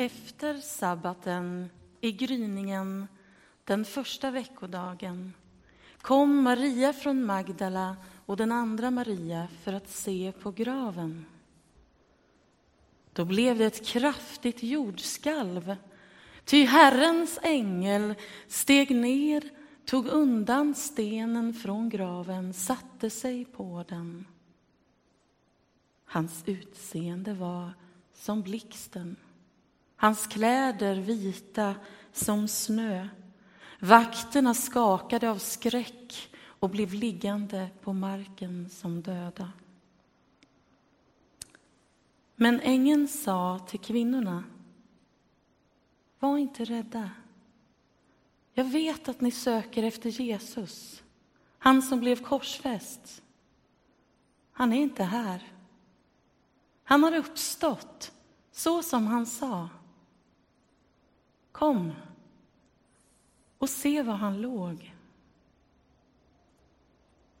Efter sabbaten, i gryningen, den första veckodagen kom Maria från Magdala och den andra Maria för att se på graven. Då blev det ett kraftigt jordskalv, ty Herrens ängel steg ner, tog undan stenen från graven, satte sig på den. Hans utseende var som blixten, hans kläder vita som snö. Vakterna skakade av skräck och blev liggande på marken som döda. Men ängeln sa till kvinnorna, var inte rädda. Jag vet att ni söker efter Jesus, han som blev korsfäst. Han är inte här. Han har uppstått, så som han sa. Kom och se var han låg.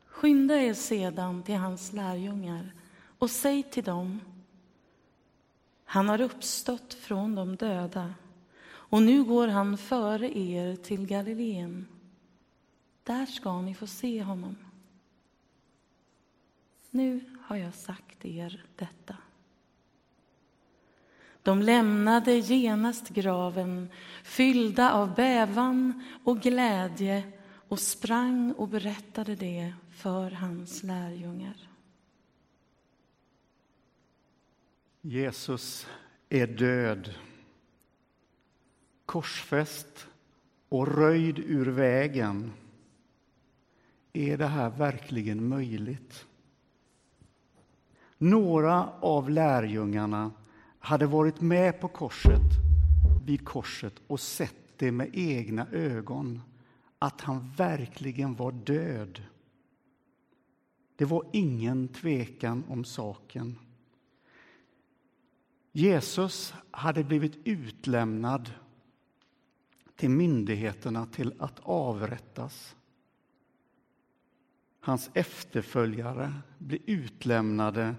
Skynda er sedan till hans lärjungar och säg till dem han har uppstått från de döda och nu går han före er till Galileen. Där ska ni få se honom. Nu har jag sagt er detta. De lämnade genast graven fyllda av bävan och glädje och sprang och berättade det för hans lärjungar. Jesus är död, korsfäst och röjd ur vägen. Är det här verkligen möjligt? Några av lärjungarna hade varit med på korset, vid korset och sett det med egna ögon, att han verkligen var död. Det var ingen tvekan om saken. Jesus hade blivit utlämnad till myndigheterna till att avrättas. Hans efterföljare blev utlämnade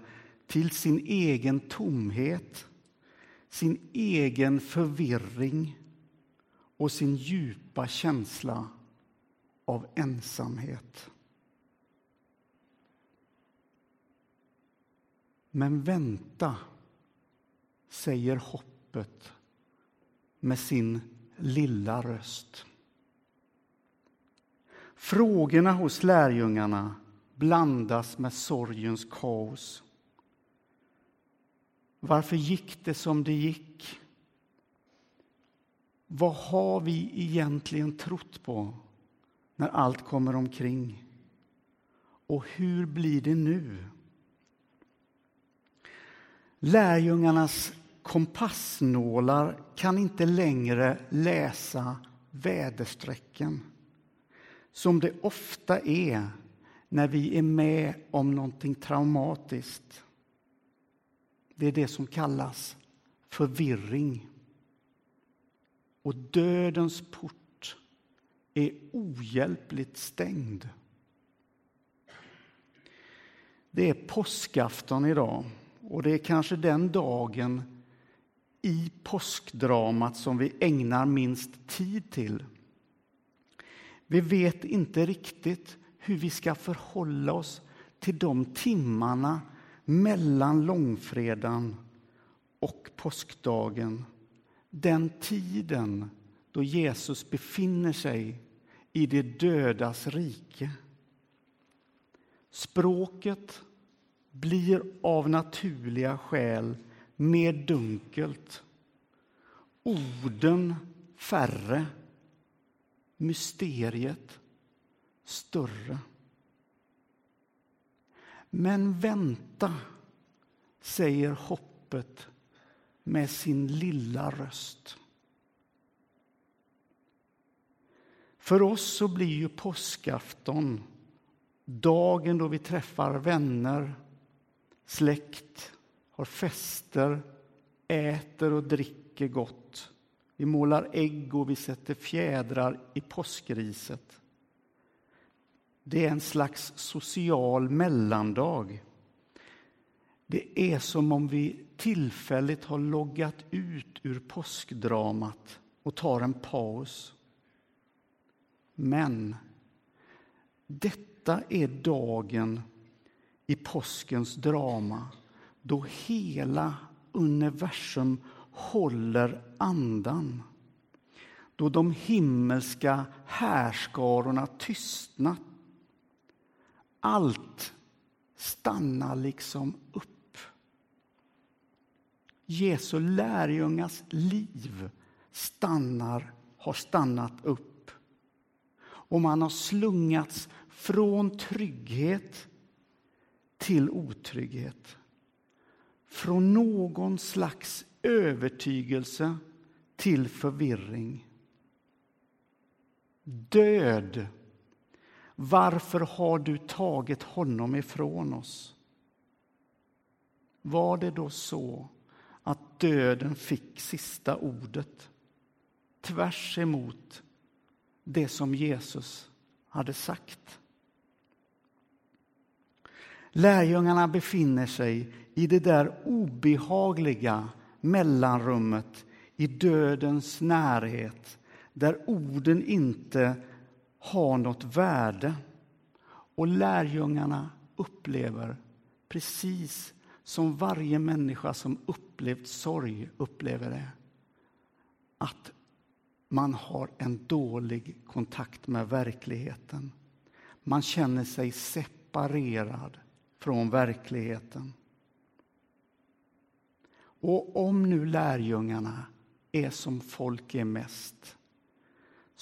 till sin egen tomhet sin egen förvirring och sin djupa känsla av ensamhet. Men vänta, säger hoppet med sin lilla röst. Frågorna hos lärjungarna blandas med sorgens kaos. Varför gick det som det gick? Vad har vi egentligen trott på när allt kommer omkring? Och hur blir det nu? Lärjungarnas kompassnålar kan inte längre läsa väderstrecken som det ofta är när vi är med om någonting traumatiskt. Det är det som kallas förvirring. Och dödens port är ohjälpligt stängd. Det är påskafton idag och det är kanske den dagen i påskdramat som vi ägnar minst tid till. Vi vet inte riktigt hur vi ska förhålla oss till de timmarna mellan långfredagen och påskdagen. Den tiden då Jesus befinner sig i det dödas rike. Språket blir av naturliga skäl mer dunkelt. Orden färre, mysteriet större. Men vänta, säger hoppet med sin lilla röst. För oss så blir ju påskafton dagen då vi träffar vänner, släkt, har fester, äter och dricker gott. Vi målar ägg och vi sätter fjädrar i påskriset. Det är en slags social mellandag. Det är som om vi tillfälligt har loggat ut ur påskdramat och tar en paus. Men detta är dagen i påskens drama då hela universum håller andan. Då de himmelska härskarorna tystnat. Allt stannar liksom upp. Jesu lärjungars liv stannar, har stannat upp. Och man har slungats från trygghet till otrygghet. Från någon slags övertygelse till förvirring. Död, varför har du tagit honom ifrån oss? Var det då så att döden fick sista ordet tvärs emot det som Jesus hade sagt? Lärjungarna befinner sig i det där obehagliga mellanrummet i dödens närhet där orden inte har något värde. Och lärjungarna upplever precis som varje människa som upplevt sorg upplever det att man har en dålig kontakt med verkligheten. Man känner sig separerad från verkligheten. Och om nu lärjungarna är som folk är mest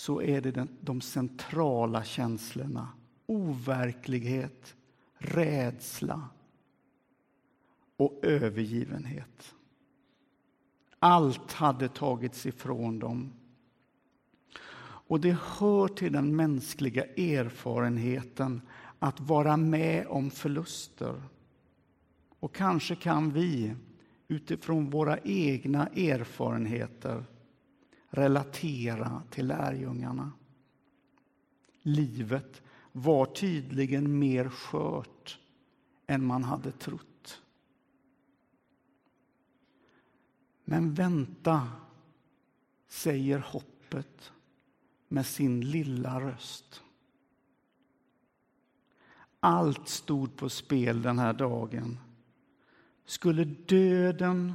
så är det de centrala känslorna overklighet, rädsla och övergivenhet. Allt hade tagits ifrån dem. Och det hör till den mänskliga erfarenheten att vara med om förluster. Och kanske kan vi utifrån våra egna erfarenheter relatera till lärjungarna. Livet var tydligen mer skört än man hade trott. Men vänta, säger hoppet med sin lilla röst. Allt stod på spel den här dagen. Skulle döden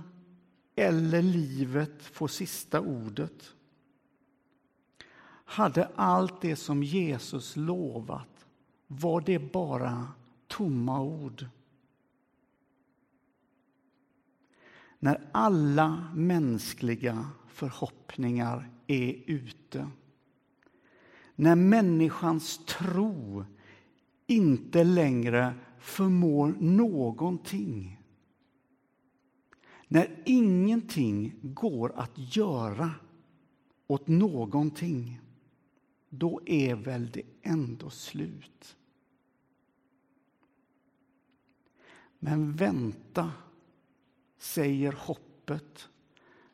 eller livet få sista ordet? Hade allt det som Jesus lovat, var det bara tomma ord? När alla mänskliga förhoppningar är ute när människans tro inte längre förmår någonting. När ingenting går att göra åt någonting, då är väl det ändå slut. Men vänta, säger hoppet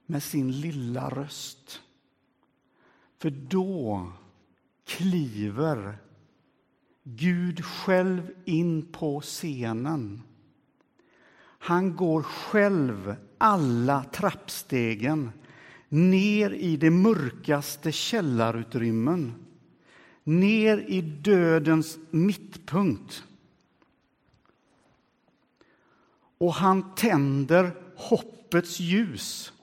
med sin lilla röst. För då kliver Gud själv in på scenen. Han går själv alla trappstegen ner i de mörkaste källarutrymmen ner i dödens mittpunkt. Och han tänder hoppets ljus.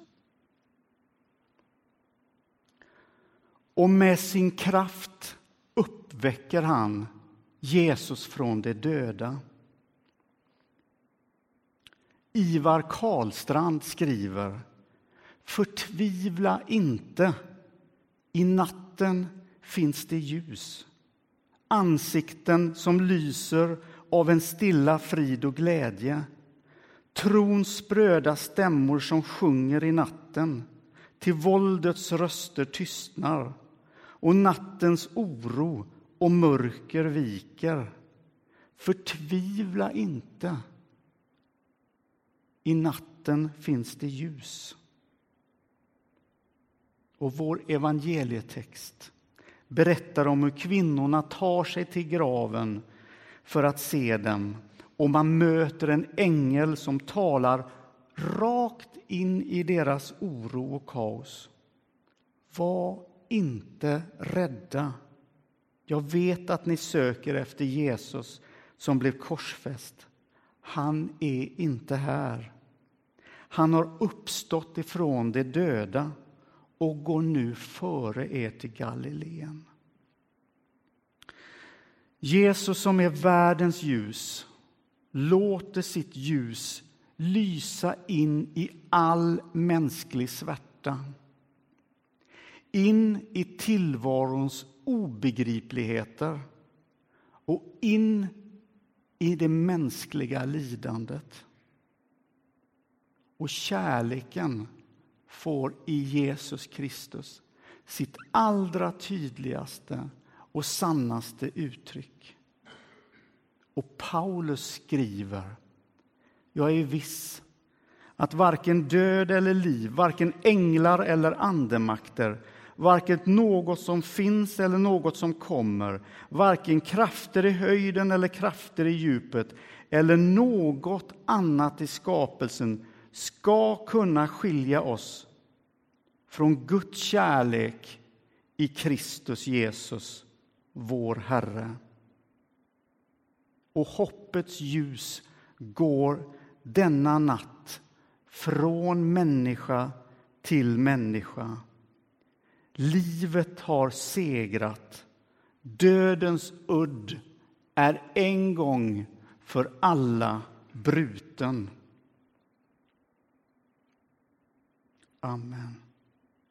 Och med sin kraft uppväcker han Jesus från de döda. Ivar Karlstrand skriver Förtvivla inte, i natten finns det ljus. Ansikten som lyser av en stilla frid och glädje. Trons spröda stämmor som sjunger i natten. Till våldets röster tystnar. Och nattens oro och mörker viker. Förtvivla inte. I natten finns det ljus. Och vår evangelietext berättar om hur kvinnorna tar sig till graven för att se dem och man möter en ängel som talar rakt in i deras oro och kaos. Var inte rädda. Jag vet att ni söker efter Jesus som blev korsfäst. Han är inte här. Han har uppstått ifrån de döda och går nu före er till Galileen. Jesus som är världens ljus låter sitt ljus lysa in i all mänsklig svärta. In i tillvarons obegripligheter och in i det mänskliga lidandet. Och kärleken får i Jesus Kristus sitt allra tydligaste och sannaste uttryck. Och Paulus skriver, jag är viss att varken död eller liv, varken änglar eller andemakter, varken något som finns eller något som kommer, varken krafter i höjden eller krafter i djupet eller något annat i skapelsen ska kunna skilja oss från Guds kärlek i Kristus Jesus, vår Herre. Och hoppets ljus går denna natt från människa till människa. Livet har segrat. Dödens udd är en gång för alla bruten. Amen.